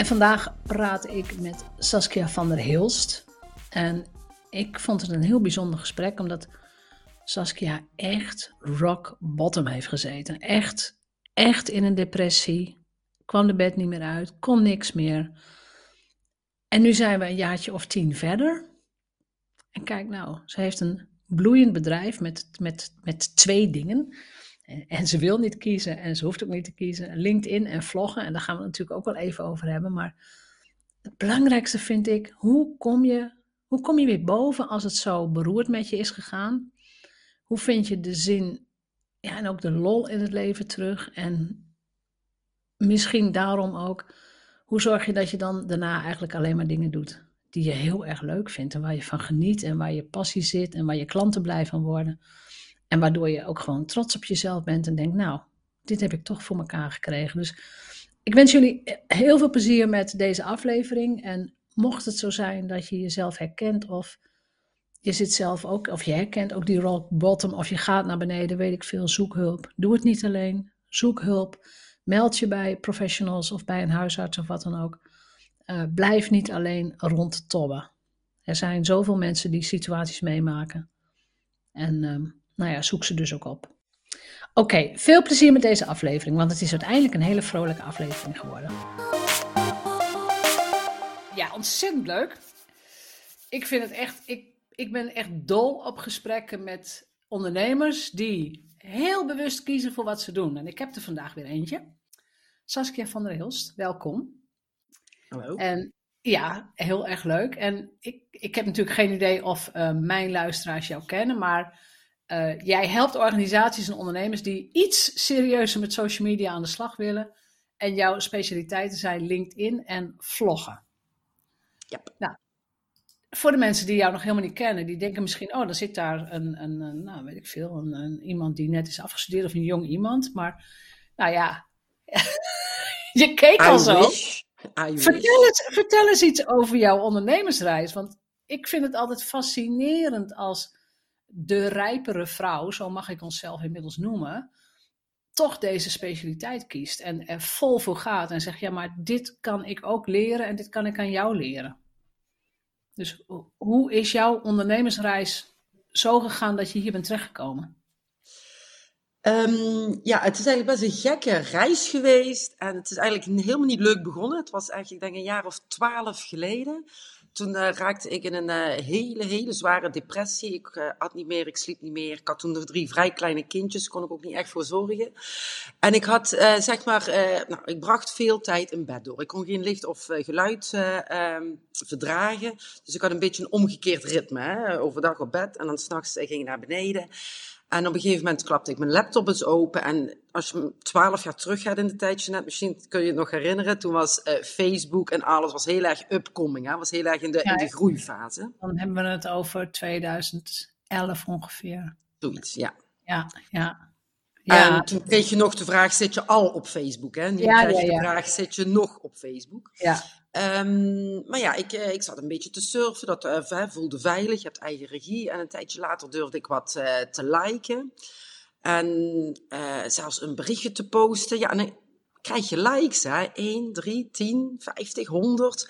en vandaag praat ik met Saskia van der Hilst. En ik vond het een heel bijzonder gesprek, omdat Saskia echt rock bottom heeft gezeten. Echt, echt in een depressie. Kwam de bed niet meer uit, kon niks meer. En nu zijn we een jaartje of tien verder. En kijk nou, ze heeft een bloeiend bedrijf met, met, met twee dingen. En ze wil niet kiezen en ze hoeft ook niet te kiezen. LinkedIn en vloggen, en daar gaan we natuurlijk ook wel even over hebben. Maar het belangrijkste vind ik, hoe kom je, hoe kom je weer boven als het zo beroerd met je is gegaan? Hoe vind je de zin ja, en ook de lol in het leven terug? En misschien daarom ook, hoe zorg je dat je dan daarna eigenlijk alleen maar dingen doet die je heel erg leuk vindt en waar je van geniet en waar je passie zit en waar je klanten blij van worden? En waardoor je ook gewoon trots op jezelf bent en denkt, nou, dit heb ik toch voor elkaar gekregen. Dus ik wens jullie heel veel plezier met deze aflevering. En mocht het zo zijn dat je jezelf herkent of je zit zelf ook, of je herkent ook die rock bottom of je gaat naar beneden, weet ik veel, zoek hulp. Doe het niet alleen, zoek hulp. Meld je bij professionals of bij een huisarts of wat dan ook. Uh, blijf niet alleen rondtobben. Er zijn zoveel mensen die situaties meemaken. En uh, nou ja, zoek ze dus ook op. Oké, veel plezier met deze aflevering, want het is uiteindelijk een hele vrolijke aflevering geworden. Ja, ontzettend leuk. Ik vind het echt, ik, ik ben echt dol op gesprekken met ondernemers die heel bewust kiezen voor wat ze doen. En ik heb er vandaag weer eentje. Saskia van der Hilst, welkom. Hallo. En ja, heel erg leuk. En ik, ik heb natuurlijk geen idee of uh, mijn luisteraars jou kennen, maar uh, jij helpt organisaties en ondernemers die iets serieuzer met social media aan de slag willen. En jouw specialiteiten zijn LinkedIn en vloggen. Ja. Nou, voor de mensen die jou nog helemaal niet kennen, die denken misschien, oh, dan zit daar een, een, een nou weet ik veel, een, een, iemand die net is afgestudeerd of een jong iemand. Maar, nou ja, je keek al zo. Vertel eens, vertel eens iets over jouw ondernemersreis, want ik vind het altijd fascinerend als de rijpere vrouw, zo mag ik onszelf inmiddels noemen, toch deze specialiteit kiest en er vol voor gaat en zegt: Ja, maar dit kan ik ook leren en dit kan ik aan jou leren. Dus hoe is jouw ondernemersreis zo gegaan dat je hier bent terechtgekomen? Um, ja, het is eigenlijk best een gekke reis geweest. En het is eigenlijk helemaal niet leuk begonnen. Het was eigenlijk, denk ik, een jaar of twaalf geleden. Toen uh, raakte ik in een uh, hele, hele zware depressie. Ik uh, at niet meer, ik sliep niet meer. Ik had toen nog drie vrij kleine kindjes, kon ik ook niet echt voor zorgen. En ik had, zeg maar, nou, ik bracht veel tijd in bed door. Ik kon geen licht of geluid um, verdragen. Dus ik had een beetje een omgekeerd ritme. Hè? Overdag op bed en dan s'nachts ging ik naar beneden. En op een gegeven moment klapte ik mijn laptop eens open. En als je twaalf jaar terug gaat in de tijdje net, misschien kun je het nog herinneren. Toen was uh, Facebook en alles was heel erg upcoming. Hè? Was heel erg in de, ja, in de groeifase. Dan hebben we het over 2011 ongeveer. Zoiets, ja. Ja, ja. Ja. En toen kreeg je nog de vraag, zit je al op Facebook? Hè? Nu ja, krijg je de vraag, zit je nog op Facebook? Ja. Um, maar ja, ik, ik zat een beetje te surfen, dat uh, voelde veilig, je hebt eigen regie. En een tijdje later durfde ik wat uh, te liken. En zelfs een berichtje te posten. Ja, krijg je likes, hè? 1, 3, 10, 50, 100.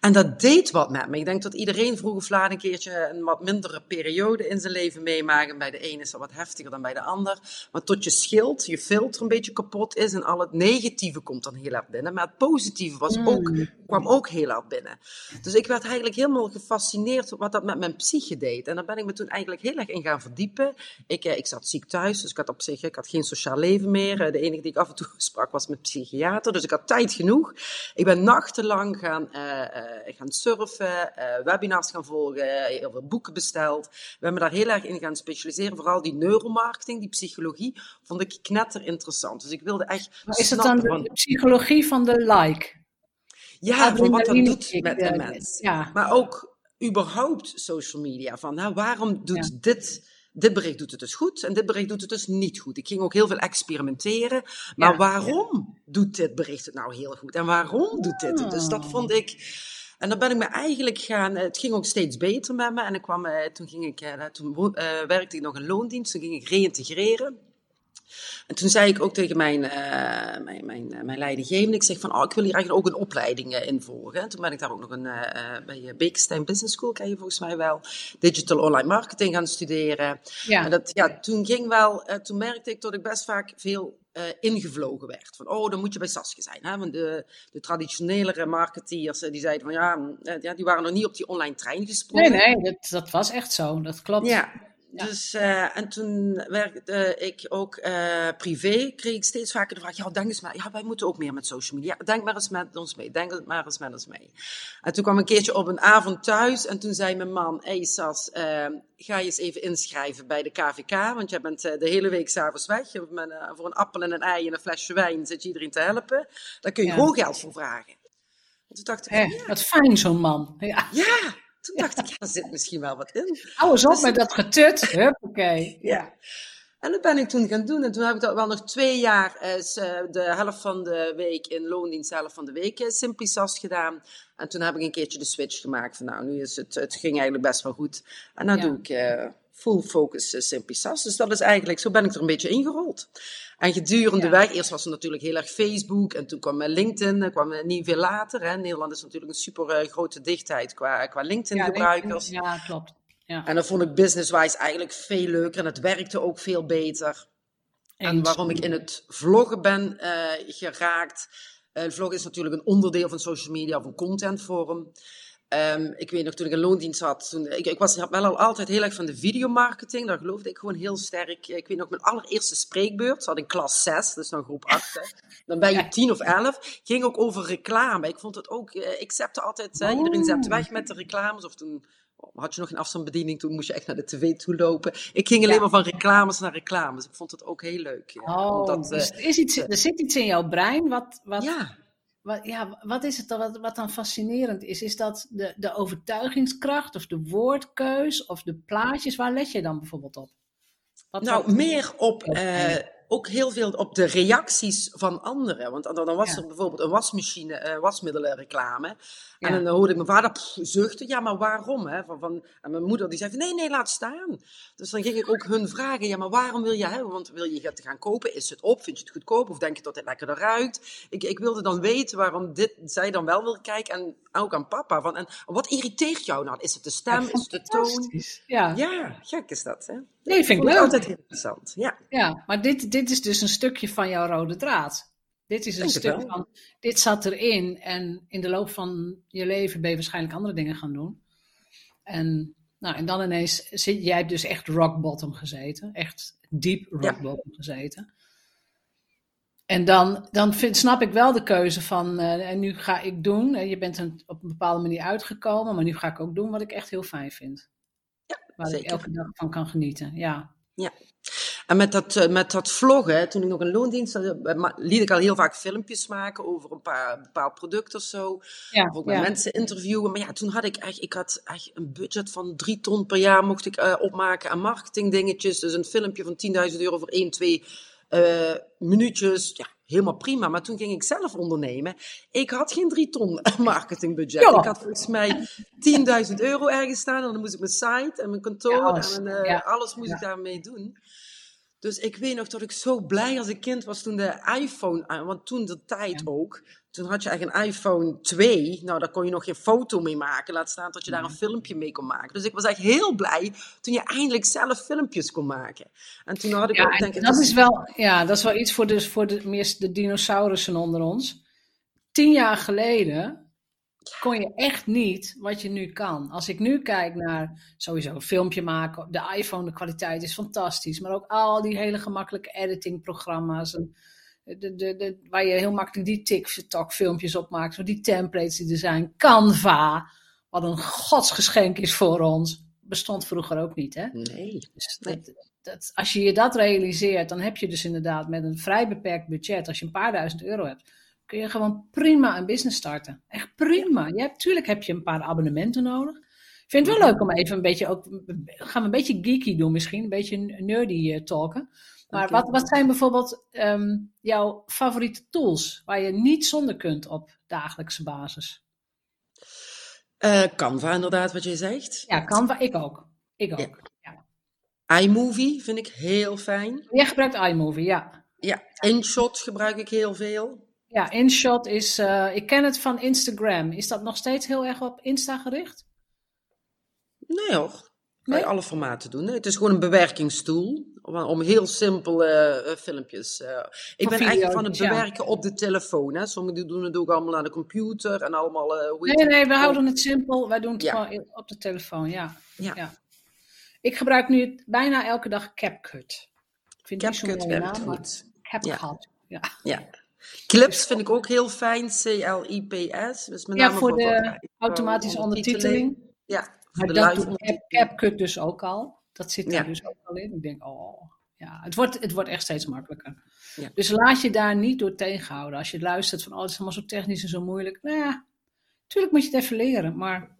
En dat deed wat met me. Ik denk dat iedereen vroeg of laat een keertje een wat mindere periode in zijn leven meemaken. Bij de ene is dat wat heftiger dan bij de ander. Maar tot je schild, je filter een beetje kapot is en al het negatieve komt dan heel erg binnen. Maar het positieve was ook, kwam ook heel erg binnen. Dus ik werd eigenlijk helemaal gefascineerd wat dat met mijn psyche deed. En daar ben ik me toen eigenlijk heel erg in gaan verdiepen. Ik, ik zat ziek thuis, dus ik had op zich ik had geen sociaal leven meer. De enige die ik af en toe sprak was met psychiater, dus ik had tijd genoeg. Ik ben nachtenlang gaan, uh, uh, gaan surfen, uh, webinars gaan volgen, heel veel boeken besteld. We hebben daar heel erg in gaan specialiseren. Vooral die neuromarketing, die psychologie, vond ik knetter interessant. Dus ik wilde echt. Maar is het dan de, psychologie van de like? Ja, van wat dat doet met de mens. Ja. Maar ook überhaupt social media. Van nou, waarom doet ja. dit dit bericht doet het dus goed en dit bericht doet het dus niet goed. Ik ging ook heel veel experimenteren. Maar waarom doet dit bericht het nou heel goed? En waarom doet dit het? Dus dat vond ik. En dan ben ik me eigenlijk gaan. Het ging ook steeds beter met me. En ik kwam, eh, toen, ging ik, eh, toen eh, werkte ik nog in loondienst. Toen ging ik reïntegreren. En toen zei ik ook tegen mijn, eh, mijn, mijn, mijn leidinggevende, ik zeg van, oh, ik wil hier eigenlijk ook een opleiding eh, in volgen. En toen ben ik daar ook nog een, eh, bij Bekenstein Business School, ken je volgens mij wel, digital online marketing gaan studeren. Ja. En dat, ja, toen ging wel, toen merkte ik dat ik best vaak veel eh, ingevlogen werd. Van, oh, dan moet je bij Saskia zijn. Hè? Want de, de traditionelere marketeers, eh, die zeiden van, ja, mm, eh, ja, die waren nog niet op die online trein Nee, gesprongen. nee, dat, dat was echt zo. Dat klopt. Ja, Ja. dus eh, en toen werkte ik ook eh, privé, kreeg ik steeds vaker de vraag, ja, denk eens maar, ja, wij moeten ook meer met social media. Denk maar eens met ons mee, denk maar eens met ons mee. En toen kwam een keertje op een avond thuis en toen zei mijn man, hey, Sas, eh, ga je eens even inschrijven bij de KVK, want jij bent eh, de hele week s'avonds weg. Je bent, voor een appel en een ei en een flesje wijn zit je iedereen te helpen. Daar kun je Ja. gewoon geld voor vragen. En toen dacht ik, ja, wat fijn zo'n man. Ja. ja, toen dacht ik, ja, er zit misschien wel wat in. Hou eens op Dus- met dat getut. Huppakee. Ja. En dat ben ik toen gaan doen. En toen heb ik dat wel nog twee jaar, eh, eh, de helft van de week in loondienst, de helft van de week eh, Simply SAS gedaan. En toen heb ik een keertje de switch gemaakt van nou, nu is het, het ging eigenlijk best wel goed. En dan Ja. doe ik full focus eh, Simply SAS. Dus dat is eigenlijk, zo ben ik er een beetje ingerold. En gedurende Ja. weg, eerst was het natuurlijk heel erg Facebook en toen kwam eh, LinkedIn, dat kwam eh, niet veel later. Hè. Nederland is natuurlijk een super eh, grote dichtheid qua, qua Ja, LinkedIn-gebruikers. Ja, klopt. Ja. En dat vond ik business-wise eigenlijk veel leuker en het werkte ook veel beter. En waarom ik in het vloggen ben eh, geraakt. Eh vloggen is natuurlijk een onderdeel van social media of een contentvorm. Ehm, ik weet nog, toen ik in loondienst had, toen, ik, ik was wel al altijd heel erg van de videomarketing. Daar geloofde ik gewoon heel sterk. Ik weet nog, mijn allereerste spreekbeurt, zat in klas 6, dus dan groep 8. hè. Dan ben je 10 of 11. Ging ook over reclame. Ik vond het ook, eh, ik zette altijd, iedereen zette weg met de reclames. Of toen had je nog een afstandsbediening, toen moest je echt naar de tv toe lopen. Ik ging alleen Ja. maar van reclames naar reclames. Ik vond het ook heel leuk. ja. Oh, Omdat, eh, dus er, is iets, er zit iets in jouw brein wat, wat, ja. Wat, ja, wat is het dan, wat, wat dan fascinerend is? Is dat de, de overtuigingskracht of de woordkeus of de plaatjes? Waar let je dan bijvoorbeeld op? Wat, Nou, meer op, Ja. Ook heel veel op de reacties van anderen. Want dan, was er bijvoorbeeld een wasmachine, eh wasmiddelenreclame. En dan hoorde ik mijn vader pff, zuchten. Ja, maar waarom? Hè? Van, van, en mijn moeder die zei van, nee, nee, laat staan. Dus dan ging ik ook hun vragen. Ja, maar waarom wil je hebben? Want wil je het gaan kopen? Is het op? Vind je het goedkoop? Of denk je dat het lekkerder ruikt? Ik, ik wilde dan weten waarom dit, zij dan wel wil kijken. En ook aan papa. Van, en wat irriteert jou nou? Is het de stem? Is het de toon? Ja. Ja, gek is dat, hè? Nee, vind ik leuk. altijd heel interessant. Ja. Ja, maar dit, dit is dus een stukje van jouw rode draad. Dit is een Denk stuk van, dit zat erin en in de loop van je leven ben je waarschijnlijk andere dingen gaan doen. En, nou, en dan ineens, zit, jij hebt dus echt rock bottom gezeten, echt diep rock Ja. bottom gezeten. En dan, dan vind, snap ik wel de keuze van, eh, en nu ga ik doen, eh, je bent een, op een bepaalde manier uitgekomen, maar nu ga ik ook doen wat ik echt heel fijn vind. Waar ik elke dag van kan genieten, ja. En met dat, eh, met dat vloggen, toen ik nog in loondienst had, eh, liet ik al heel vaak filmpjes maken over een paar bepaald product of zo. Ja, Of ook met ja. mensen interviewen. Maar ja, toen had ik echt, ik had echt een budget van drie ton per jaar mocht ik eh, opmaken aan marketingdingetjes. Dus een filmpje van 10.000 euro voor één, twee minuutjes. Ja, helemaal prima. Maar toen ging ik zelf ondernemen. Ik had geen drie ton marketingbudget. Ja. Ik had volgens mij 10.000 euro ergens staan. En dan moest ik mijn site en mijn kantoor Ja, alles. en eh, Ja. alles moest ik daarmee doen. Dus ik weet nog dat ik zo blij als een kind was toen de iPhone, want toen de tijd ook, toen had je eigenlijk een iPhone 2. Nou, daar kon je nog geen foto mee maken. Laat staan dat je daar een filmpje mee kon maken. Dus ik was echt heel blij toen je eindelijk zelf filmpjes kon maken. En toen had ik ja, ook denk ik... Dat is wel, ja, dat is wel iets voor de, voor de, meer de dinosaurussen onder ons. Tien jaar geleden kon je echt niet wat je nu kan. Als ik nu kijk naar sowieso een filmpje maken, de iPhone, de kwaliteit is fantastisch. Maar ook al die hele gemakkelijke editingprogramma's. En de, de, de, waar je heel makkelijk die TikTok filmpjes op maakt. Zo die templates die er zijn. Canva, wat een godsgeschenk is voor ons. Bestond vroeger ook niet, hè? Nee. Dus dat, dat, als je je dat realiseert, dan heb je dus inderdaad met een vrij beperkt budget, als je een paar duizend euro hebt, kun je gewoon prima een business starten. Echt prima. Je hebt, tuurlijk heb je een paar abonnementen nodig. Ik vind het wel leuk om even een beetje ook, gaan we een beetje geeky doen misschien, een beetje nerdy uh, talken. Maar wat, wat zijn bijvoorbeeld um, jouw favoriete tools waar je niet zonder kunt op dagelijkse basis? Uh, Canva inderdaad, wat je zegt. Ja, Canva, ik ook. Ik ook, ja. ja. iMovie vind ik heel fijn. Je gebruikt iMovie, ja. Ja, InShot gebruik ik heel veel. Ja, InShot is, uh, ik ken het van Instagram. Is dat nog steeds heel erg op Insta gericht? Nee hoor, bij nee? alle formaten doen. Het is gewoon een bewerkingstool om heel simpele uh, filmpjes. Uh, ik ben eigenlijk van het bewerken ja. op de telefoon. Hè. Sommigen doen het ook allemaal aan de computer en allemaal. Uh, nee, nee, we houden het simpel. Wij doen het ja. gewoon op de telefoon. Ja. Ja. ja. Ik gebruik nu bijna elke dag CapCut. Ik vind CapCut werkt goed. CapCut. Ja. ja. Clips vind ik ook heel fijn, C-L-I-P-S. Dus met ja, voor de automatische ondertiteling. Ja, maar dat doet CapCut dus ook al. Dat zit er dus ook al in. Ik denk, oh, ja, het wordt, het wordt echt steeds makkelijker. Ja. Dus laat je daar niet door tegenhouden. Als je luistert van, oh, het is allemaal zo technisch en zo moeilijk. Nou ja, natuurlijk moet je het even leren. Maar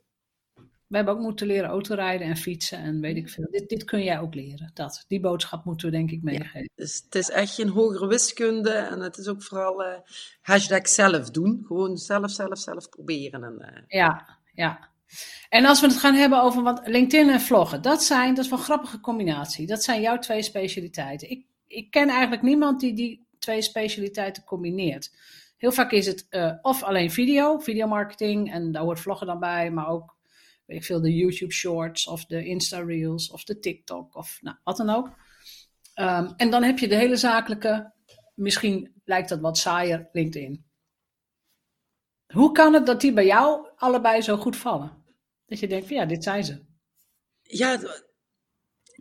we hebben ook moeten leren autorijden en fietsen en weet ik veel. Dit, dit kun jij ook leren. Dat, die boodschap moeten we denk ik meegeven. Ja, dus het is echt geen hogere wiskunde en het is ook vooral uh, hashtag zelf doen. Gewoon zelf, zelf, zelf proberen. En, uh... Ja, ja. En als we het gaan hebben over wat LinkedIn en vloggen, dat zijn, dat is wel een grappige combinatie. Dat zijn jouw twee specialiteiten. Ik, ik ken eigenlijk niemand die die twee specialiteiten combineert. Heel vaak is het uh, of alleen video, videomarketing, en daar hoort vloggen dan bij, maar ook, weet ik veel, de YouTube Shorts of de Insta Reels of de TikTok of nou, wat dan ook. Um, en dan heb je de hele zakelijke, misschien lijkt dat wat saaier, LinkedIn. Hoe kan het dat die bij jou allebei zo goed vallen? Dat je denkt, van, ja, dit zijn ze. Ja,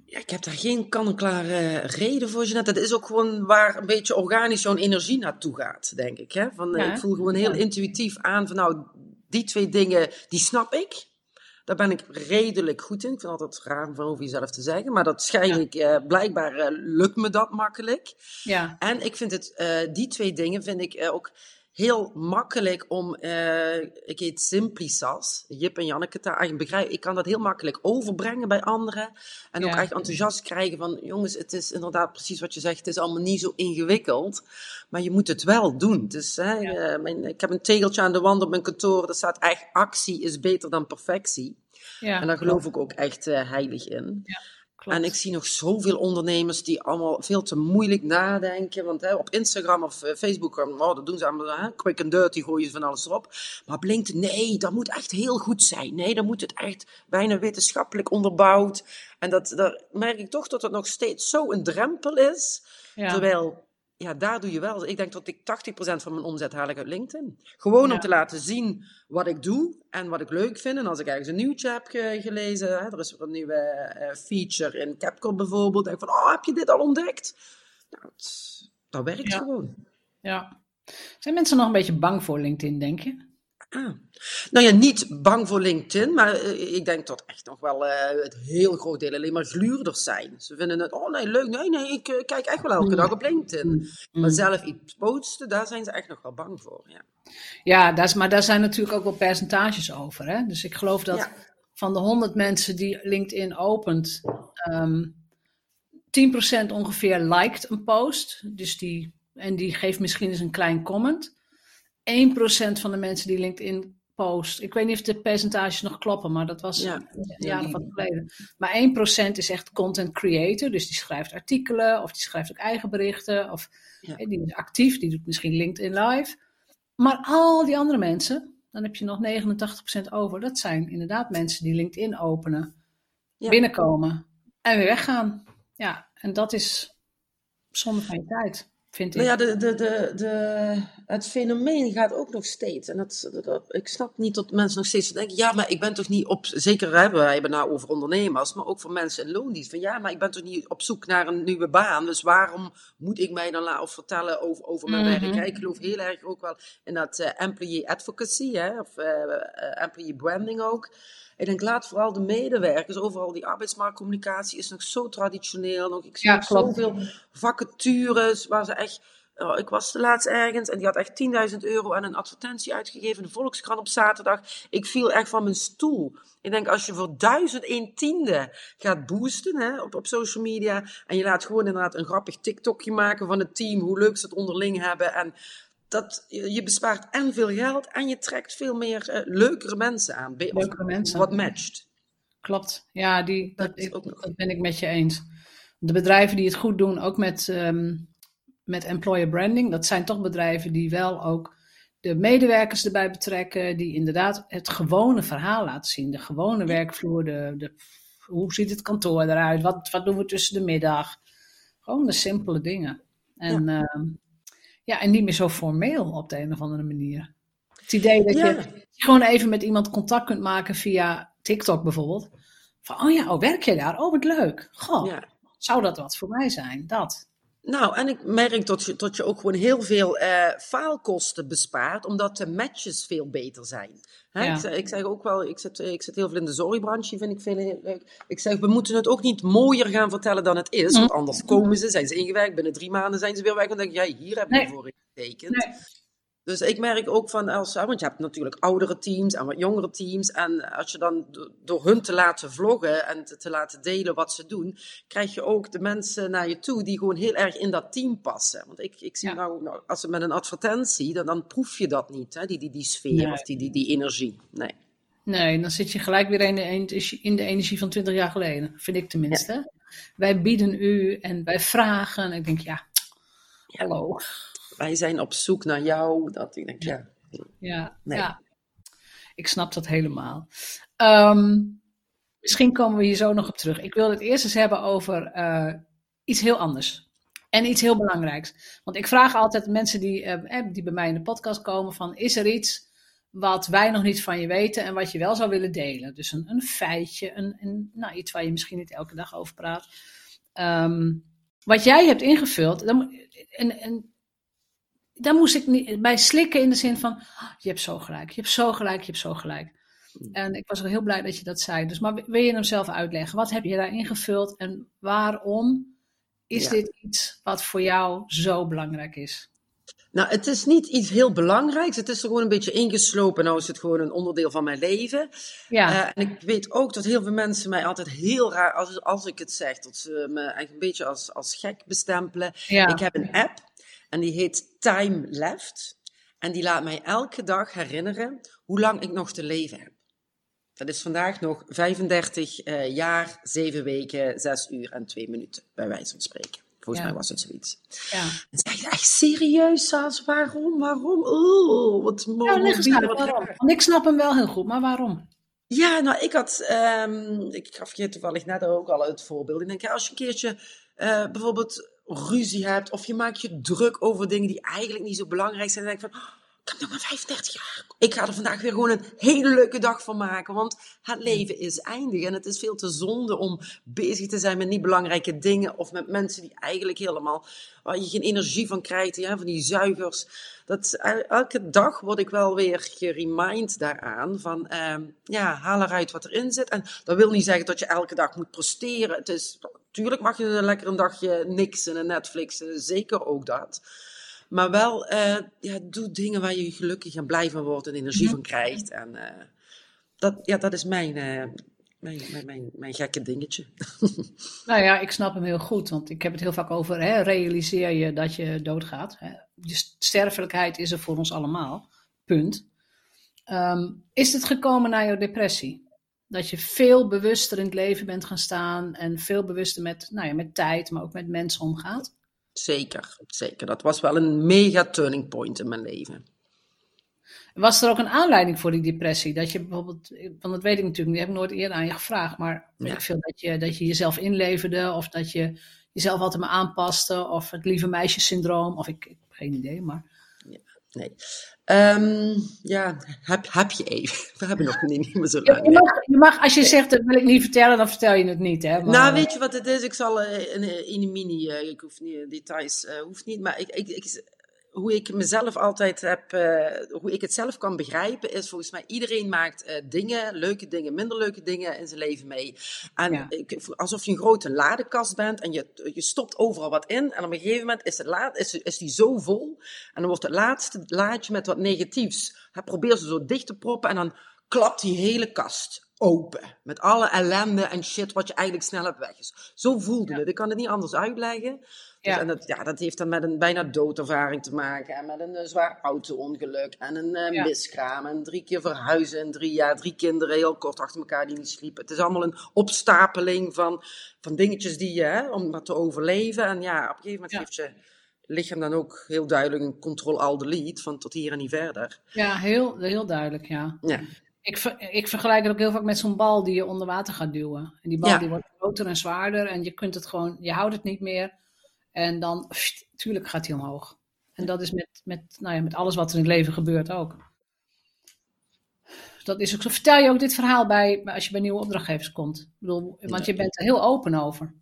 ja, ik heb daar geen kan-en-klare reden voor. Jeanette. Dat is ook gewoon waar een beetje organisch zo'n energie naartoe gaat, denk ik. Hè? Van, ja, ik voel gewoon heel ja. intuïtief aan van nou, die twee dingen, die snap ik. Daar ben ik redelijk goed in. Ik vind het altijd raar van over jezelf te zeggen. Maar dat schijn ik, uh, blijkbaar uh, lukt me dat makkelijk. Ja. En ik vind het, uh, die twee dingen vind ik ook heel makkelijk om, uh, ik heet Simplisas, Jip en Janneke, te eigenlijk begrijpen. Ik kan dat heel makkelijk overbrengen bij anderen. En ook echt enthousiast krijgen van, jongens, het is inderdaad precies wat je zegt, het is allemaal niet zo ingewikkeld. Maar je moet het wel doen. Dus hè, ja. uh, mijn, ik heb een tegeltje aan de wand op mijn kantoor, daar staat echt, actie is beter dan perfectie. Ja, en daar geloof ik ook echt uh, heilig in. Ja. Klopt. En ik zie nog zoveel ondernemers die allemaal veel te moeilijk nadenken. Want hè, op Instagram of uh, Facebook, oh, dat doen ze allemaal, hè, quick and dirty, gooien ze van alles erop. Maar op LinkedIn, nee, dat moet echt heel goed zijn. Nee, dan moet het echt bijna wetenschappelijk onderbouwd. En dat, daar merk ik toch dat het nog steeds zo een drempel is. Ja. Terwijl ja, daar doe je wel. Ik denk dat ik 80% van mijn omzet haal ik uit LinkedIn. Gewoon ja. om te laten zien wat ik doe en wat ik leuk vind. En als ik ergens een nieuwtje heb ge gelezen, hè, er is een nieuwe uh, feature in CapCut bijvoorbeeld, denk ik van, oh, heb je dit al ontdekt? Nou, het, dat werkt ja. gewoon. Ja. Zijn mensen nog een beetje bang voor LinkedIn, denk je? Ah. Nou ja, niet bang voor LinkedIn, maar uh, ik denk dat echt nog wel uh, het heel groot deel alleen maar gluurders zijn. Ze vinden het, oh nee, leuk, nee, nee, ik uh, kijk echt wel elke mm. dag op LinkedIn. Mm. Maar zelf iets posten, daar zijn ze echt nog wel bang voor, ja. Ja, dat is, maar daar zijn natuurlijk ook wel percentages over, hè. Dus ik geloof dat ja. van de 100 mensen die LinkedIn opent, um, 10% ongeveer liked een post. Dus die, en die geeft misschien eens een klein comment. 1% van de mensen die LinkedIn post. Ik weet niet of de percentages nog kloppen, maar dat was Ja. of wat geleden. Maar 1% is echt content creator, dus die schrijft artikelen of die schrijft ook eigen berichten. Of Ja. die is actief, die doet misschien LinkedIn live. Maar al die andere mensen, dan heb je nog 89% over. Dat zijn inderdaad mensen die LinkedIn openen, Ja. binnenkomen en weer weggaan. Ja, en dat is zonde van je tijd, vind ik. Nou ja, de, de, de, de, het fenomeen gaat ook nog steeds. En dat, ik snap niet dat mensen nog steeds denken: ja, maar ik ben toch niet op. Zeker hebben wij hebben nou over ondernemers, maar ook voor mensen in loondienst. Van ja, maar ik ben toch niet op zoek naar een nieuwe baan. Dus waarom moet ik mij dan laten vertellen over, over mijn Mhm. werk? Ja, ik geloof heel erg ook wel in dat eh, employee advocacy, hè, of eh, employee branding ook. Ik denk, laat vooral de medewerkers, overal die arbeidsmarktcommunicatie is nog zo traditioneel. Nog, ik zie Ja, zoveel vacatures waar ze echt... oh, ik was de laatst ergens en die had echt 10.000 euro aan een advertentie uitgegeven in de Volkskrant op zaterdag. Ik viel echt van mijn stoel. Ik denk, als je voor duizend een tiende gaat boosten hè, op, op social media en je laat gewoon inderdaad een grappig TikTokje maken van het team, hoe leuk ze het onderling hebben en dat, je bespaart en veel geld en je trekt veel meer eh, leukere mensen aan. Leukere mensen. Wat matcht. Klopt, ja, die, dat, ik- ben ik met je eens. De bedrijven die het goed doen, ook met, ehm, met employer branding, dat zijn toch bedrijven die wel ook de medewerkers erbij betrekken, die inderdaad het gewone verhaal laten zien. De gewone werkvloer, de, de, hoe ziet het kantoor eruit, wat, wat doen we tussen de middag. Gewoon de simpele dingen. En ja. Ja, en niet meer zo formeel op de een of andere manier. Het idee dat Ja. je gewoon even met iemand contact kunt maken via TikTok bijvoorbeeld. Van, oh ja, oh, werk je daar? Oh, wat leuk. Goh, Ja. zou dat wat voor mij zijn? Dat. Nou, en ik merk dat je, dat je ook gewoon heel veel eh, faalkosten bespaart, omdat de matches veel beter zijn. Hè? Ja. Ik, zeg, ik zeg ook wel, ik zit, ik zit heel veel in de zorgbranche, vind ik veel heel leuk. Ik zeg, we moeten het ook niet mooier gaan vertellen dan het is, want anders komen ze, zijn ze ingewerkt, binnen drie maanden zijn ze weer weg. En dan denk ik, ja, hier hebben we Nee. voor getekend. Nee. Dus ik merk ook van, als, want je hebt natuurlijk oudere teams en wat jongere teams. En als je dan do- door hun te laten vloggen en te, te laten delen wat ze doen, krijg je ook de mensen naar je toe die gewoon heel erg in dat team passen. Want ik, ik zie Ja. nou, nou, als het met een advertentie, dan, dan proef je dat niet, hè? Die, die, die sfeer Nee. of die, die, die energie. Nee. Nee, dan zit je gelijk weer in de, in de energie van 20 jaar geleden. Vind ik tenminste. Wij bieden u en wij vragen. En ik denk, ja, hallo. Wij zijn op zoek naar jou. Dat ik denk, ja. Ja, Nee. ja. ik snap dat helemaal. Ehm, misschien komen we hier zo nog op terug. Ik wil het eerst eens hebben over eh, iets heel anders. En iets heel belangrijks. Want ik vraag altijd mensen die, eh, eh, die bij mij in de podcast komen: van, is er iets wat wij nog niet van je weten en wat je wel zou willen delen? Dus een, een feitje, een, een, nou, iets waar je misschien niet elke dag over praat. Ehm, wat jij hebt ingevuld, dan, en, en daar moest ik niet, bij slikken in de zin van, "Ah, je hebt zo gelijk, je hebt zo gelijk, je hebt zo gelijk. En ik was ook heel blij dat je dat zei. Dus maar wil je hem zelf uitleggen? Wat heb je daar ingevuld en waarom is Ja. dit iets wat voor jou zo belangrijk is? Nou, het is niet iets heel belangrijks. Het is er gewoon een beetje ingeslopen. Nou is het gewoon een onderdeel van mijn leven. Ja, Eh, en ik weet ook dat heel veel mensen mij altijd heel raar, als, als ik het zeg, dat ze me eigenlijk een beetje als, als gek bestempelen. ja, Ik heb een app en die heet Time Left. En die laat mij elke dag herinneren hoe lang ik nog te leven heb. Dat is vandaag nog 35 eh, jaar, 7 weken, 6 uur en 2 minuten, bij wijze van spreken. Volgens Ja. mij was het zoiets. ja. En zei echt serieus, Saas? Waarom? Waarom? Oh, wat mooi. Nou, leg eens uit, waarom? Want ik snap hem wel heel goed, maar waarom? Ja, nou, ik had, ehm, ik gaf je toevallig net ook al het voorbeeld. Ik denk, ja, als je een keertje eh, bijvoorbeeld ruzie hebt of je maakt je druk over dingen die eigenlijk niet zo belangrijk zijn, dan denk van, nog maar 35 jaar. Ik ga er vandaag weer gewoon een hele leuke dag van maken, want het leven is eindig en het is veel te zonde om bezig te zijn met niet belangrijke dingen of met mensen die eigenlijk helemaal, waar je geen energie van krijgt, ja, van die zuigers. Dat, el- elke dag word ik wel weer geremind daaraan van, ehm, ja, haal eruit wat erin zit. En dat wil niet zeggen dat je elke dag moet presteren. Het is, tuurlijk mag je lekker een dagje niksen en Netflixen, zeker ook dat. Maar wel, eh, ja, doe dingen waar je gelukkig en blij van wordt en energie van krijgt. En eh, dat, ja, dat is mijn, eh, mijn, mijn, mijn, mijn gekke dingetje. Nou ja, ik snap hem heel goed, want ik heb het heel vaak over, hè, realiseer je dat je doodgaat. Hè. De sterfelijkheid is er voor ons allemaal, punt. Ehm, is het gekomen na jouw depressie? Dat je veel bewuster in het leven bent gaan staan en veel bewuster met, nou ja, met tijd, maar ook met mensen omgaat? Zeker, zeker. Dat was wel een mega turning point in mijn leven. Was er ook een aanleiding voor die depressie? Dat je bijvoorbeeld, want dat weet ik natuurlijk, die heb ik nooit eerder aan je gevraagd, maar ik veel dat je, dat je jezelf inleverde of dat je jezelf altijd maar aanpaste of het lieve meisjesyndroom of ik, ik heb geen idee, maar... Ja, nee. Um, ja, heb, heb je even. We hebben nog niet, meer zo lang. Je mag, je mag, als je zegt dat wil ik niet vertellen, dan vertel je het niet. Hè? Maar, nou, weet je wat het is? Ik zal in, in een mini, uh, ik hoef niet details, uh, hoeft niet, maar ik, ik, ik, hoe ik mezelf altijd heb, uh, hoe ik het zelf kan begrijpen, is volgens mij iedereen maakt uh, dingen, leuke dingen, minder leuke dingen in zijn leven mee. En ja. ik, alsof je een grote ladekast bent en je, je stopt overal wat in. En op een gegeven moment is, het laad, is, is die zo vol. En dan wordt het laatste laadje met wat negatiefs. Hij probeert ze zo dicht te proppen en dan klapt die hele kast open. Met alle ellende en shit wat je eigenlijk snel hebt weg is. Zo voelde ja. het. Ik kan het niet anders uitleggen. Dus, ja. En dat, ja, dat heeft dan met een bijna doodervaring te maken. En met een uh, zwaar auto-ongeluk. En een uh, ja. miskraam. En drie keer verhuizen in drie jaar. Drie kinderen heel kort achter elkaar die niet sliepen. Het is allemaal een opstapeling van, van dingetjes die je, hè, om maar te overleven. En ja, op een gegeven moment ja. heeft je lichaam dan ook heel duidelijk een control-al-delete. Van tot hier en niet verder. Ja, heel, heel duidelijk, ja. ja. Ik, ver, ik vergelijk het ook heel vaak met zo'n bal die je onder water gaat duwen. En die bal die wordt groter en zwaarder. En je kunt het gewoon, je houdt het niet meer. En dan, pst, tuurlijk gaat hij omhoog. En dat is met, met, nou ja, met alles wat er in het leven gebeurt ook. Dat is ook zo. Vertel je ook dit verhaal bij, als je bij nieuwe opdrachtgevers komt? Ik bedoel, want je bent er heel open over.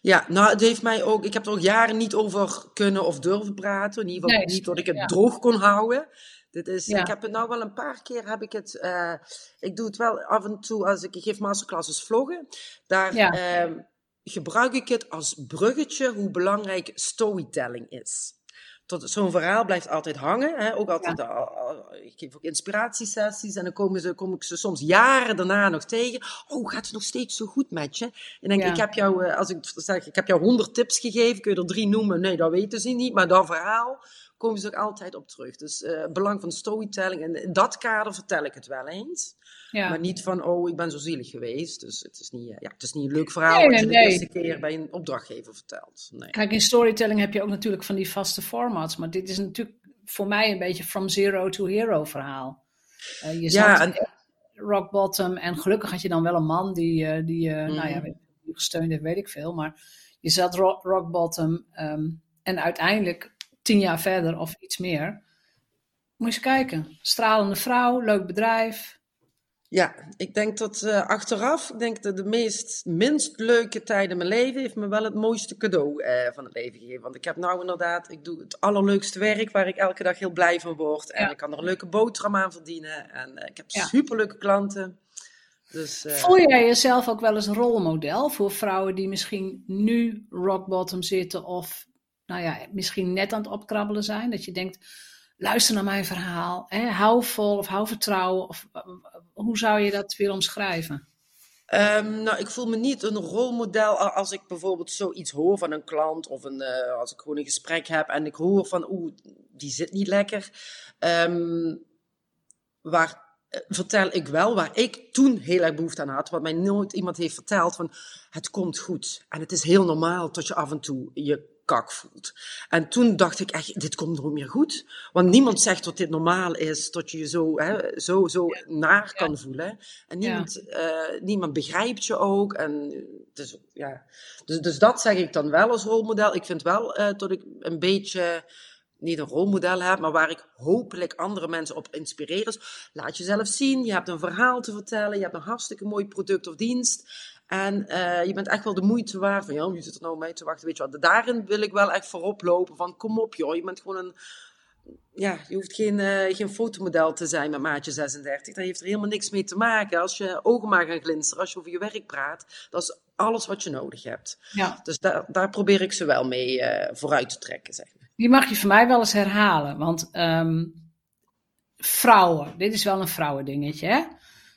Ja, nou, het heeft mij ook. Ik heb er ook jaren niet over kunnen of durven praten. In ieder geval nee, niet dat ik het ja. droog kon houden. Dit is, ja. Ik heb het nou wel een paar keer heb ik het. Uh, ik doe het wel af en toe als ik, ik geef masterclasses vloggen. Daar ja. uh, gebruik ik het als bruggetje hoe belangrijk storytelling is. Tot zo'n verhaal blijft altijd hangen. Hè? Ook altijd, ja. al, ik geef ook inspiratiesessies en dan komen ze, kom ik ze soms jaren daarna nog tegen. Oh, gaat het nog steeds zo goed met je? En denk ja. ik, heb jou, als ik zeg, ik heb jou honderd tips gegeven, kun je er drie noemen? Nee, dat weten ze niet, maar dat verhaal komen ze er altijd op terug. Dus uh, belang van storytelling. En in dat kader vertel ik het wel eens. Ja. Maar niet van, oh, ik ben zo zielig geweest. Dus het is niet, ja, het is niet een leuk verhaal nee, wat je nee. de eerste keer bij een opdrachtgever vertelt. Nee. Kijk, in storytelling heb je ook natuurlijk van die vaste formats. Maar dit is natuurlijk voor mij een beetje from zero to hero verhaal. Uh, je ja, en... rock bottom. En gelukkig had je dan wel een man die, die uh, mm. nou ja, gesteund heeft, weet ik veel. Maar je zat rock, rock bottom. Um, en uiteindelijk tien jaar verder of iets meer. Moet je eens kijken. Stralende vrouw, leuk bedrijf. Ja, ik denk dat uh, achteraf, ik denk dat de meest, minst leuke tijd in mijn leven heeft me wel het mooiste cadeau uh, van het leven gegeven. Want ik heb nou inderdaad, ik doe het allerleukste werk waar ik elke dag heel blij van word. En ja. ik kan er een leuke boterham aan verdienen. En uh, ik heb ja. superleuke klanten. Dus, Voel jij jezelf ook wel eens rolmodel voor vrouwen die misschien nu rock bottom zitten of nou ja, misschien net aan het opkrabbelen zijn. Dat je denkt, luister naar mijn verhaal. Hè, hou vol of hou vertrouwen. Of, hoe zou je dat weer omschrijven? Um, nou, ik voel me niet een rolmodel als ik bijvoorbeeld zoiets hoor van een klant of een, uh, als ik gewoon een gesprek heb en ik hoor van, oeh, die zit niet lekker. Um, waar uh, vertel ik wel waar ik toen heel erg behoefte aan had, wat mij nooit iemand heeft verteld van, het komt goed. En het is heel normaal dat je af en toe je kak voelt. En toen dacht ik echt, dit komt nooit meer goed. Want niemand zegt dat dit normaal is, dat je je zo, hè, zo, zo naar kan ja. voelen. En niemand, ja. uh, niemand begrijpt je ook. En dus, ja. dus, dus dat zeg ik dan wel als rolmodel. Ik vind wel uh, dat ik een beetje niet een rolmodel heb, maar waar ik hopelijk andere mensen op inspireer. Is, laat jezelf zien, je hebt een verhaal te vertellen, je hebt een hartstikke mooi product of dienst. En uh, je bent echt wel de moeite waard van, ja, je zit er nou mee te wachten, weet je wat. Daarin wil ik wel echt voorop lopen van, kom op joh, je bent gewoon een, ja, je hoeft geen, uh, geen fotomodel te zijn met maatje 36. Dat heeft er helemaal niks mee te maken. Als je ogen maar gaan glinsteren, als je over je werk praat, dat is alles wat je nodig hebt. Ja. Dus daar, daar probeer ik ze wel mee uh, vooruit te trekken, zeg maar. Die mag je voor mij wel eens herhalen, want um, vrouwen, dit is wel een vrouwendingetje, hè?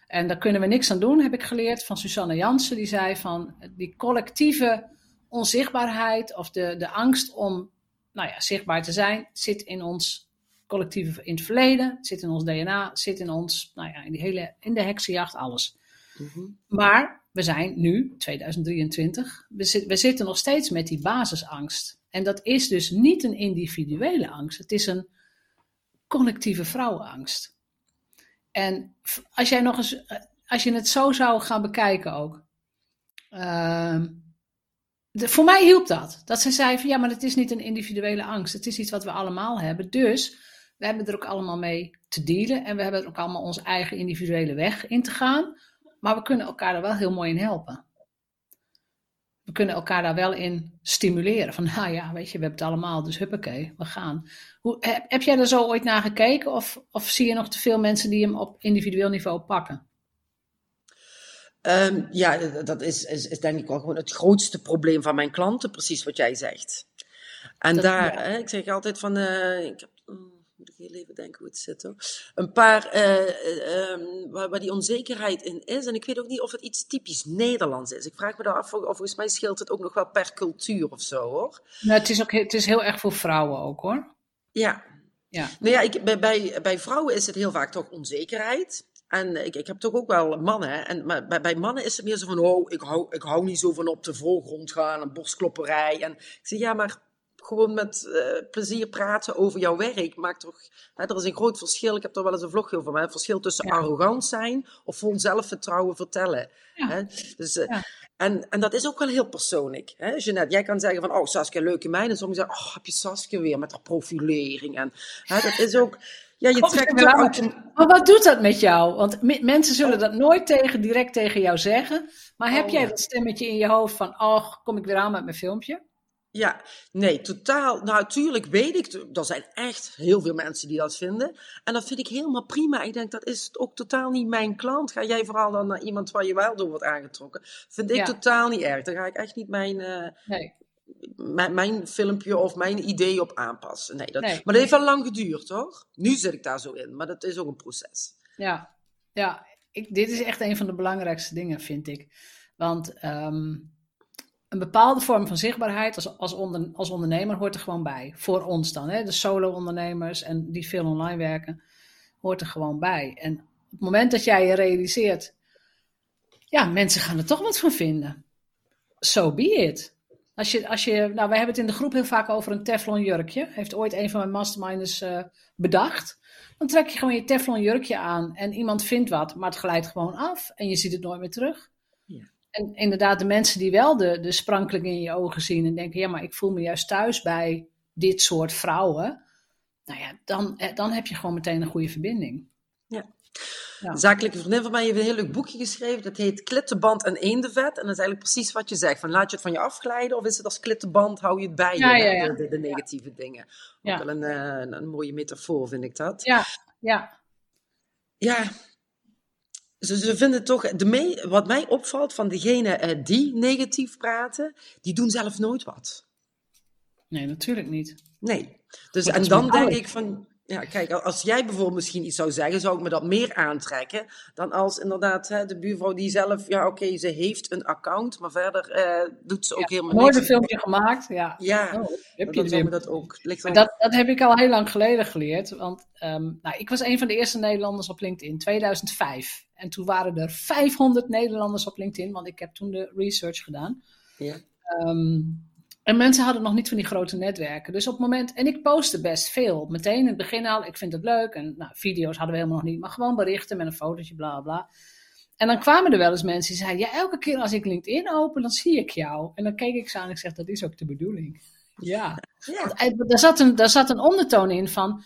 En daar kunnen we niks aan doen, heb ik geleerd van Susanne Jansen. Die zei van die collectieve onzichtbaarheid of de, de angst om nou ja, zichtbaar te zijn, zit in ons collectieve in het verleden, zit in ons DNA, zit in ons, nou ja, in, die hele, in de heksenjacht, alles. Mhm. Maar we zijn nu, 2023, we, we zitten nog steeds met die basisangst. En dat is dus niet een individuele angst, het is een collectieve vrouwenangst. En als jij nog eens, eh, als je het zo zou gaan bekijken ook. Ehm, voor mij hielp dat. Dat ze zei van ja, maar het is niet een individuele angst. Het is iets wat we allemaal hebben. Dus we hebben er ook allemaal mee te dealen. En we hebben er ook allemaal onze eigen individuele weg in te gaan. Maar we kunnen elkaar er wel heel mooi in helpen. We kunnen elkaar daar wel in stimuleren. Van nou ja, weet je, we hebben het allemaal, dus huppakee, we gaan. Hoe, heb, heb jij er zo ooit naar gekeken? Of, of zie je nog te veel mensen die hem op individueel niveau pakken? Um, ja, dat is, is, is, denk ik wel gewoon het grootste probleem van mijn klanten, precies wat jij zegt. En dat, daar, hè, ik zeg altijd van, uh, ik heb, moet ik heel even denken hoe het zit hoor. Een paar, uh, um, waar, waar, die onzekerheid in is. En ik weet ook niet of het iets typisch Nederlands is. Ik vraag me daar af, of volgens mij scheelt het ook nog wel per cultuur of zo hoor. Nou, het is, ook, het is heel erg voor vrouwen ook hoor. Ja. Ja. Nou ja, ik, bij, bij, bij vrouwen is het heel vaak toch onzekerheid. En ik, ik heb toch ook wel mannen. En, maar bij, bij, mannen is het meer zo van: oh, ik hou, ik hou niet zo van op de voorgrond gaan en borstklopperij. En ik zeg ja, maar gewoon met uh, plezier praten over jouw werk maakt toch. Hè, er is een groot verschil. Ik heb er wel eens een vlogje over. Maar het verschil tussen ja. arrogant zijn of vol zelfvertrouwen vertellen. Ja. Hè? Dus, uh, Ja. en, en dat is ook wel heel persoonlijk. Hè? Jeanette, jij kan zeggen van, oh Saskia, leuke meid. En sommigen zeggen, oh, heb je Saskia weer met haar profilering. En hè, dat is ook, ja, je Kom trekt wel aan. uit een- Maar wat doet dat met jou? Want me- mensen zullen dat nooit tegen, direct tegen jou zeggen. Maar heb Oh, jij dat stemmetje in je hoofd van, oh, kom ik weer aan met mijn filmpje? Ja, nee, totaal. Nou, natuurlijk weet ik, er zijn echt heel veel mensen die dat vinden. En dat vind ik helemaal prima. Ik denk, dat is ook totaal niet mijn klant. Ga jij vooral dan naar iemand waar je wel door wordt aangetrokken? Vind ik Ja. totaal niet erg. Daar ga ik echt niet mijn, eh, Nee. mijn, mijn filmpje of mijn idee op aanpassen. Nee, dat, Nee. maar dat heeft wel lang geduurd, hoor. Nu zit ik daar zo in, maar dat is ook een proces. Ja, ja ik, dit is echt een van de belangrijkste dingen, vind ik. Want ehm, een bepaalde vorm van zichtbaarheid als, als, onder, als ondernemer hoort er gewoon bij. Voor ons dan, hè? de solo-ondernemers en die veel online werken, hoort er gewoon bij. En op het moment dat jij je realiseert, ja, mensen gaan er toch wat van vinden. So be it. Als je, als je, nou, wij hebben het in de groep heel vaak over een teflon jurkje. Heeft ooit een van mijn masterminders eh, bedacht. Dan trek je gewoon je teflon jurkje aan en iemand vindt wat, maar het glijdt gewoon af en je ziet het nooit meer terug. Ja. En inderdaad, de mensen die wel de, de sprankeling in je ogen zien en denken, ja, maar ik voel me juist thuis bij dit soort vrouwen. Nou ja, dan, eh, dan heb je gewoon meteen een goede verbinding. Ja. Een zakelijke vriendin van mij heeft een heel leuk boekje geschreven. Dat heet Klittenband en Eendenvet. En dat is eigenlijk precies wat je zegt. Van, laat je het van je afglijden of is het als klittenband, hou je het bij je, Ja, ja, ja. De, de, de negatieve dingen. Ook Ja. wel een, eh, een, een mooie metafoor vind ik dat. Ja, ja, Ja, ze, ze vinden toch, de me- wat mij opvalt van degenen eh, die negatief praten, die doen zelf nooit wat. nee, natuurlijk niet. Nee. Dus, en dan denk ik van, ja, kijk, als jij bijvoorbeeld misschien iets zou zeggen, zou ik me dat meer aantrekken dan als inderdaad hè, de buurvrouw die zelf, ja, oké, ze heeft een account, maar verder eh, doet ze ook helemaal Nooit niks. een filmpje gemaakt, ja. Ja, Oh, heb je dan dat ook. ligt dat, dat heb ik al heel lang geleden geleerd. Want ehm, nou, ik was een van de eerste Nederlanders op LinkedIn, 2005. En toen waren er 500 Nederlanders op LinkedIn, want ik heb toen de research gedaan. ja. Ehm, en mensen hadden nog niet van die grote netwerken. Dus op het moment, en ik postte best veel. Meteen in het begin al, ik vind het leuk. En nou, video's hadden we helemaal nog niet, maar gewoon berichten met een fotootje, bla bla. En dan kwamen er wel eens mensen die zeiden: Ja, elke keer als ik LinkedIn open, dan zie ik jou. En dan keek ik ze aan en ik zeg: Dat is ook de bedoeling. Ja. Eh, Daar zat, een, daar zat een ondertoon in van.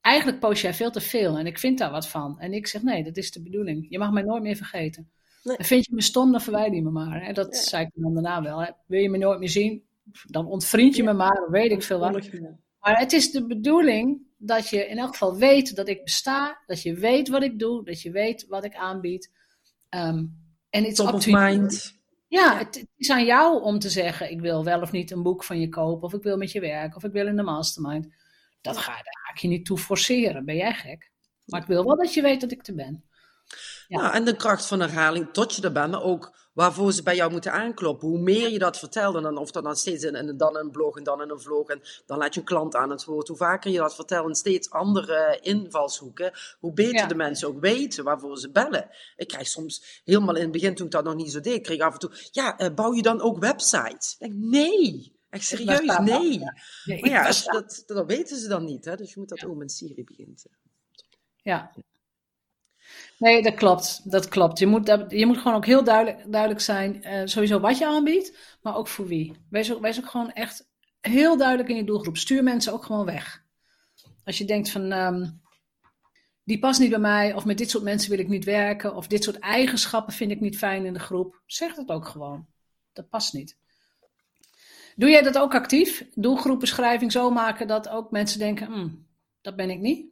Eigenlijk post jij veel te veel en ik vind daar wat van. En ik zeg: Nee, dat is de bedoeling. Je mag mij nooit meer vergeten. Nee. En vind je me stom, dan verwijder je me maar. En dat Ja. zei ik dan daarna wel. Hè. Wil je me nooit meer zien, dan ontvriend je me maar, dan weet ik veel wat. Maar het is de bedoeling dat je in elk geval weet dat ik besta, dat je weet wat ik doe, dat je weet wat ik aanbied. Ehm, en it's Top up to mind. Ja, het, het is aan jou om te zeggen: ik wil wel of niet een boek van je kopen, of ik wil met je werken, of ik wil in de mastermind. Dat ga, daar ga ik je niet toe forceren, ben jij gek. Maar ik wil wel dat je weet dat ik er ben. Ja. Nou, en de kracht van herhaling tot je er bent, maar ook waarvoor ze bij jou moeten aankloppen. Hoe meer je dat vertelt, en dan, of dat dan steeds in, in, dan een blog en dan in een vlog, en dan laat je een klant aan het woord. Hoe vaker je dat vertelt en steeds andere invalshoeken, hoe beter de mensen ook weten waarvoor ze bellen. Ik krijg soms, helemaal in het begin toen ik dat nog niet zo deed, kreeg ik af en toe, ja, uh, bouw je dan ook websites? Ik denk, nee. Echt serieus, nee. Maar ja, dat, dat weten ze dan niet. Hè? Dus je moet dat ook met Siri beginnen. Ja, Nee, dat klopt. Dat klopt. Je moet, je moet gewoon ook heel duidelijk, duidelijk zijn, uh, sowieso wat je aanbiedt, maar ook voor wie. Wees ook, gewoon echt heel duidelijk in je doelgroep. Stuur mensen ook gewoon weg. Als je denkt van, um, die past niet bij mij, of met dit soort mensen wil ik niet werken, of dit soort eigenschappen vind ik niet fijn in de groep, zeg dat ook gewoon. Dat past niet. Doe jij dat ook actief? Doelgroepbeschrijving zo maken dat ook mensen denken, hm, dat ben ik niet?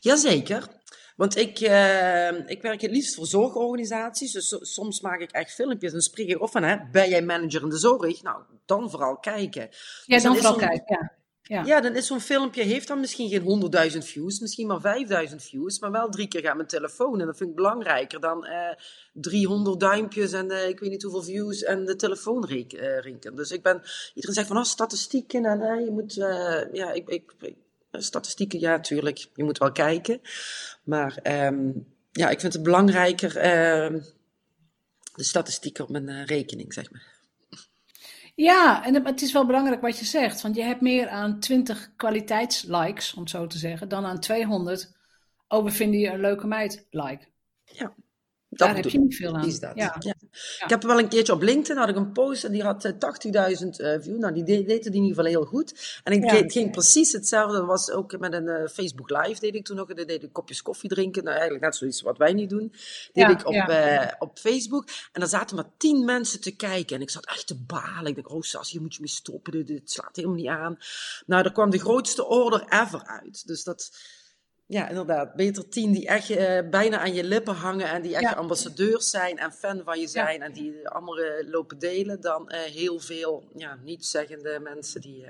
Jazeker. Want ik, uh, ik werk het liefst voor zorgorganisaties. Dus soms maak ik echt filmpjes en spreek ik of van, hè, ben jij manager in de zorg? Nou, dan vooral kijken. Ja, dus dan, dan vooral kijken, ja. Ja. ja, dan is zo'n filmpje, heeft dan misschien geen 100.000 views, misschien maar 5000 views, maar wel drie keer gaat mijn telefoon. En dat vind ik belangrijker dan eh, 300 duimpjes en uh, ik weet niet hoeveel views en de telefoon rinken. Dus ik ben, iedereen zegt van, oh, statistieken en je moet, ja, ik, ik, ik statistieken, ja, tuurlijk, je moet wel kijken. Maar um, ja, ik vind het belangrijker, uh, de statistieken op mijn uh, rekening, zeg maar. Ja, en het is wel belangrijk wat je zegt. Want je hebt meer aan 20 kwaliteitslikes, om het zo te zeggen, dan aan 200. Oh, we vinden je een leuke meid like. Ja. Daar heb je niet veel aan. Is dat. Ja. Ik heb wel een keertje op LinkedIn had ik een post en die had 80.000 uh, views. Nou, die deed, het in ieder geval heel goed. En ik deed, ging precies hetzelfde. Dat was ook met een uh, Facebook Live deed ik toen nog. Dat deed ik kopjes koffie drinken. Nou, eigenlijk net zoiets wat wij niet doen. Deed ik op, uh, op Facebook. En daar zaten maar tien mensen te kijken. En ik zat echt te balen. Ik dacht, oh Sas, hier moet je mee stoppen. Dit, dit slaat helemaal niet aan. Nou, er kwam de grootste order ever uit. Dus dat ja, inderdaad. Beter tien die echt uh, bijna aan je lippen hangen en die echt ambassadeurs zijn en fan van je zijn en die allemaal uh, lopen delen, dan uh, heel veel ja, niet-zeggende mensen die.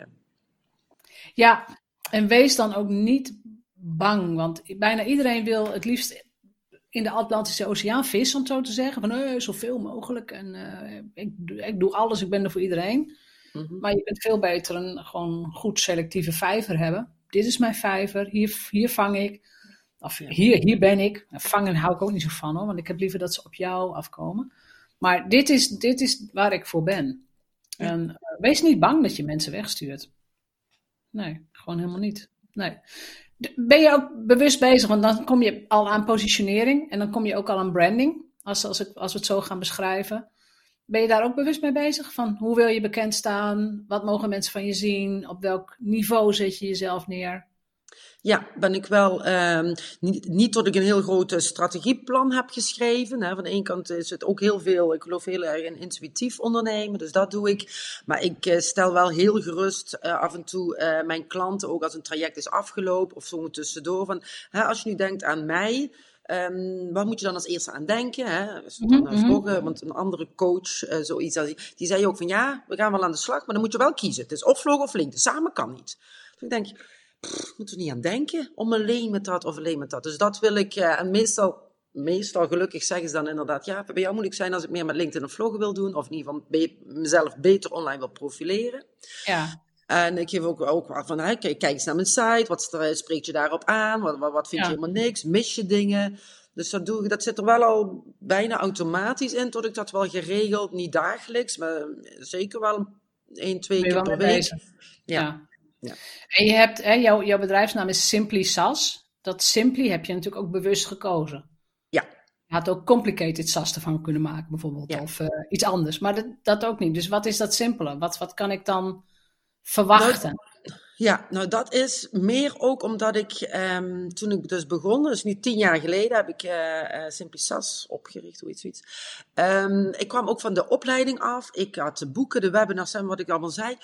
Ja, en wees dan ook niet bang, want bijna iedereen wil het liefst in de Atlantische Oceaan vissen, om zo te zeggen. Van uh, zoveel mogelijk en ik, ik doe alles, ik ben er voor iedereen. Mm -hmm. Maar je kunt veel beter een gewoon goed selectieve vijver hebben dit is mijn vijver, hier, hier vang ik. Of hier, hier ben ik. Vangen hou ik ook niet zo van hoor, want ik heb liever dat ze op jou afkomen. Maar dit is, dit is waar ik voor ben. En uh, wees niet bang dat je mensen wegstuurt. Nee, gewoon helemaal niet. Nee. Ben je ook bewust bezig, want dan kom je al aan positionering en dan kom je ook al aan branding, als, als, ik, als we het zo gaan beschrijven. Ben je daar ook bewust mee bezig? Van hoe wil je bekend staan? Wat mogen mensen van je zien? Op welk niveau zet je jezelf neer? Ja, ben ik wel. Um, niet, niet dat ik een heel groot strategieplan heb geschreven. Hè. Van de ene kant is het ook heel veel. Ik geloof heel erg in intuïtief ondernemen, dus dat doe ik. Maar ik uh, stel wel heel gerust uh, af en toe mijn klanten, ook als een traject is afgelopen of zo tussendoor. Van, hè, als je nu denkt aan mij. Um, waar moet je dan als eerste aan denken? Hè? Mm -hmm. want een andere coach, uh, zoiets, die zei ook van ja, we gaan wel aan de slag, maar dan moet je wel kiezen. Het is of vlog of link, samen kan niet. Dus ik denk, pff, moeten we niet aan denken om alleen met dat of alleen met dat. Dus dat wil ik, uh, en meestal, meestal gelukkig zeggen ze dan inderdaad, ja, bij jou moet ik zijn als ik meer met LinkedIn of vloggen wil doen, of in ieder geval be mezelf beter online wil profileren. Ja. En ik geef ook, ook van, hè, kijk, eens naar mijn site, wat spreekt je daarop aan, wat, wat, wat vind je helemaal niks, mis je dingen. Dus dat, doe, dat zit er wel al bijna automatisch in, tot ik dat wel geregeld, niet dagelijks, maar zeker wel één, twee keer per week. Ja. ja. En je hebt, hè, jouw, jouw bedrijfsnaam is Simply SAS. Dat Simply heb je natuurlijk ook bewust gekozen. Ja. Je had ook complicated SAS ervan kunnen maken, bijvoorbeeld, of uh, iets anders. Maar dat, dat ook niet. Dus wat is dat simpele? Wat, wat kan ik dan verwachten? Ja, nou dat is meer ook omdat ik um, toen ik dus begon, dus nu tien jaar geleden, heb ik uh, uh, opgericht, hoe iets. iets. Um, ik kwam ook van de opleiding af. Ik had de boeken, de webinars en wat ik allemaal zei.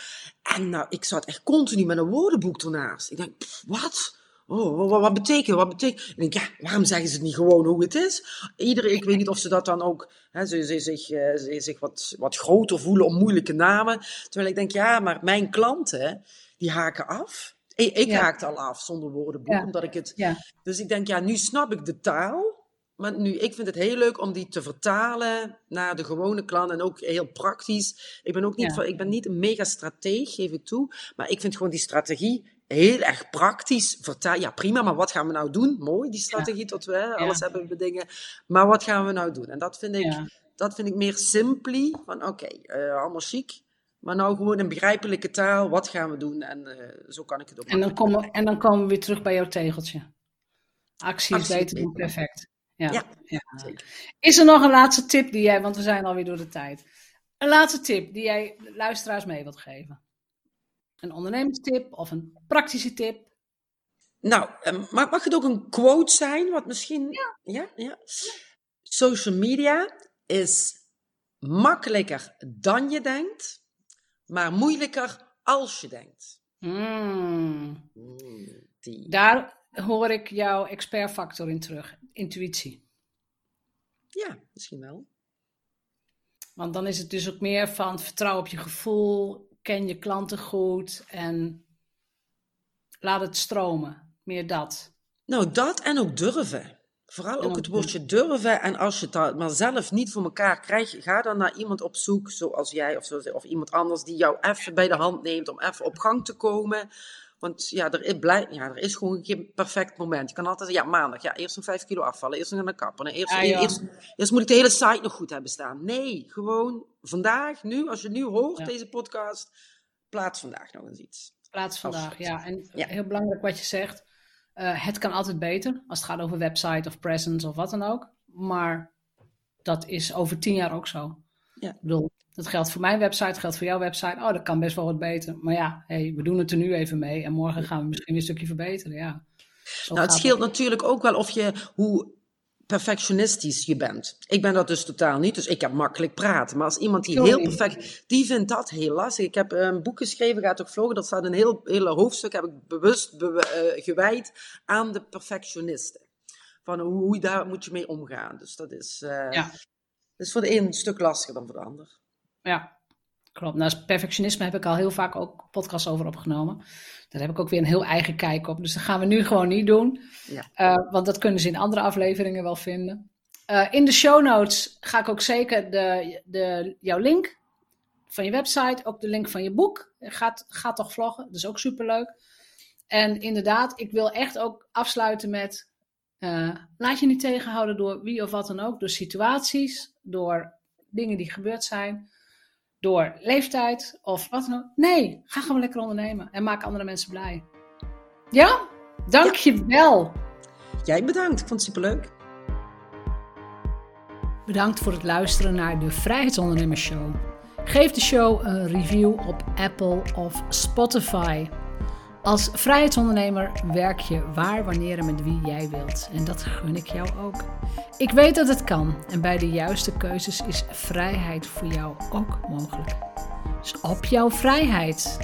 En nou, ik zat echt continu met een woordenboek ernaast. Ik denk, wat? Oh, wat, wat, betekent, wat betekent? Ik denk, ja, waarom zeggen ze het niet gewoon hoe het is? Iedereen, ik weet niet of ze dat dan ook, hè, ze, ze, zich, uh, ze zich wat, wat groter voelen om moeilijke namen. Terwijl ik denk, ja, maar mijn klanten, die haken af. Ik, ik ja. haakte al af zonder woordenboek, ja. omdat ik het... Ja. Dus ik denk, ja, nu snap ik de taal. maar nu, ik vind het heel leuk om die te vertalen naar de gewone klant en ook heel praktisch. Ik ben ook niet, van, ik ben niet een mega strateeg, geef ik toe. Maar ik vind gewoon die strategie heel erg praktisch. Ja, prima, maar wat gaan we nou doen? Mooi, die strategie, tot we hè, alles hebben we dingen. Maar wat gaan we nou doen? En dat vind ik, Ja. dat vind ik meer simply. Van oké, eh, allemaal chic. Maar nou gewoon in begrijpelijke taal, wat gaan we doen? En eh, zo kan ik het ook En dan, komen, en dan komen we weer terug bij jouw tegeltje. Actie is beter dan perfect. Ja. Is er nog een laatste tip die jij, want we zijn alweer door de tijd. Een laatste tip die jij luisteraars mee wilt geven? Een ondernemerstip of een praktische tip? Nou, eh, mag, mag het ook een quote zijn? Wat misschien. Ja. ja, Social media is makkelijker dan je denkt, maar moeilijker als je denkt. Hmm. Mm, die. Daar hoor ik jouw expertfactor in terug. Intuïtie. Ja, misschien wel. Want dan is het dus ook meer van vertrouw op je gevoel, ken je klanten goed en laat het stromen. Meer dat. Nou, dat en ook durven. Vooral En ook het woordje durven. En als je het maar zelf niet voor elkaar krijgt, ga dan naar iemand op zoek, zoals jij of, zo, of iemand anders, die jou even bij de hand neemt om even op gang te komen. Want ja, er blij, ja, er is gewoon geen perfect moment. Je kan altijd ja, maandag, ja, eerst een 5 kilo afvallen, eerst naar de kapper. Eerst, Ja, joh. eerst, eerst moet ik de hele site nog goed hebben staan. Nee, gewoon vandaag, nu, als je nu hoort, Ja. deze podcast, plaats vandaag nog eens iets. Plaats vandaag, ja. En Ja. heel belangrijk wat je zegt. eh, het kan altijd beter als het gaat over website of presence of wat dan ook. Maar dat is over tien jaar ook zo. Ja. Ik bedoel, dat geldt voor mijn website, geldt voor jouw website. Oh, dat kan best wel wat beter. Maar ja, hey, we doen het er nu even mee. En morgen gaan we misschien weer een stukje verbeteren. Ja. Zo Nou, het scheelt natuurlijk ook wel of je, hoe perfectionistisch je bent. Ik ben dat dus totaal niet, dus ik heb makkelijk praten. Maar als iemand die heel perfect, die vindt dat heel lastig. Ik heb een boek geschreven, gaat ook vlogen, dat staat een heel, hele hoofdstuk, heb ik bewust eh, gewijd aan de perfectionisten. Van hoe, daar moet je mee omgaan. Dus dat is, eh, Ja. dat is voor de een een stuk lastiger dan voor de ander. Ja, klopt. Nou, perfectionisme heb ik al heel vaak ook podcasts over opgenomen. Daar heb ik ook weer een heel eigen kijk op. Dus dat gaan we nu gewoon niet doen. Ja. Eh, want dat kunnen ze in andere afleveringen wel vinden. Eh, in de show notes ga ik ook zeker de, de, jouw link van je website, ook de link van je boek. Gaat, gaat toch vloggen, dat is ook superleuk. En inderdaad, ik wil echt ook afsluiten met... eh, laat je niet tegenhouden door wie of wat dan ook. Door situaties, door dingen die gebeurd zijn door leeftijd of wat dan ook. Nee, ga gewoon lekker ondernemen en maak andere mensen blij. Ja? Dank je wel. Jij bedankt, ik vond het superleuk. Bedankt voor het luisteren naar de Vrijheidsondernemers Show. Geef de show een review op Apple of Spotify. Als vrijheidsondernemer werk je waar, wanneer en met wie jij wilt. En dat gun ik jou ook. Ik weet dat het kan en bij de juiste keuzes is vrijheid voor jou ook mogelijk. Dus op jouw vrijheid.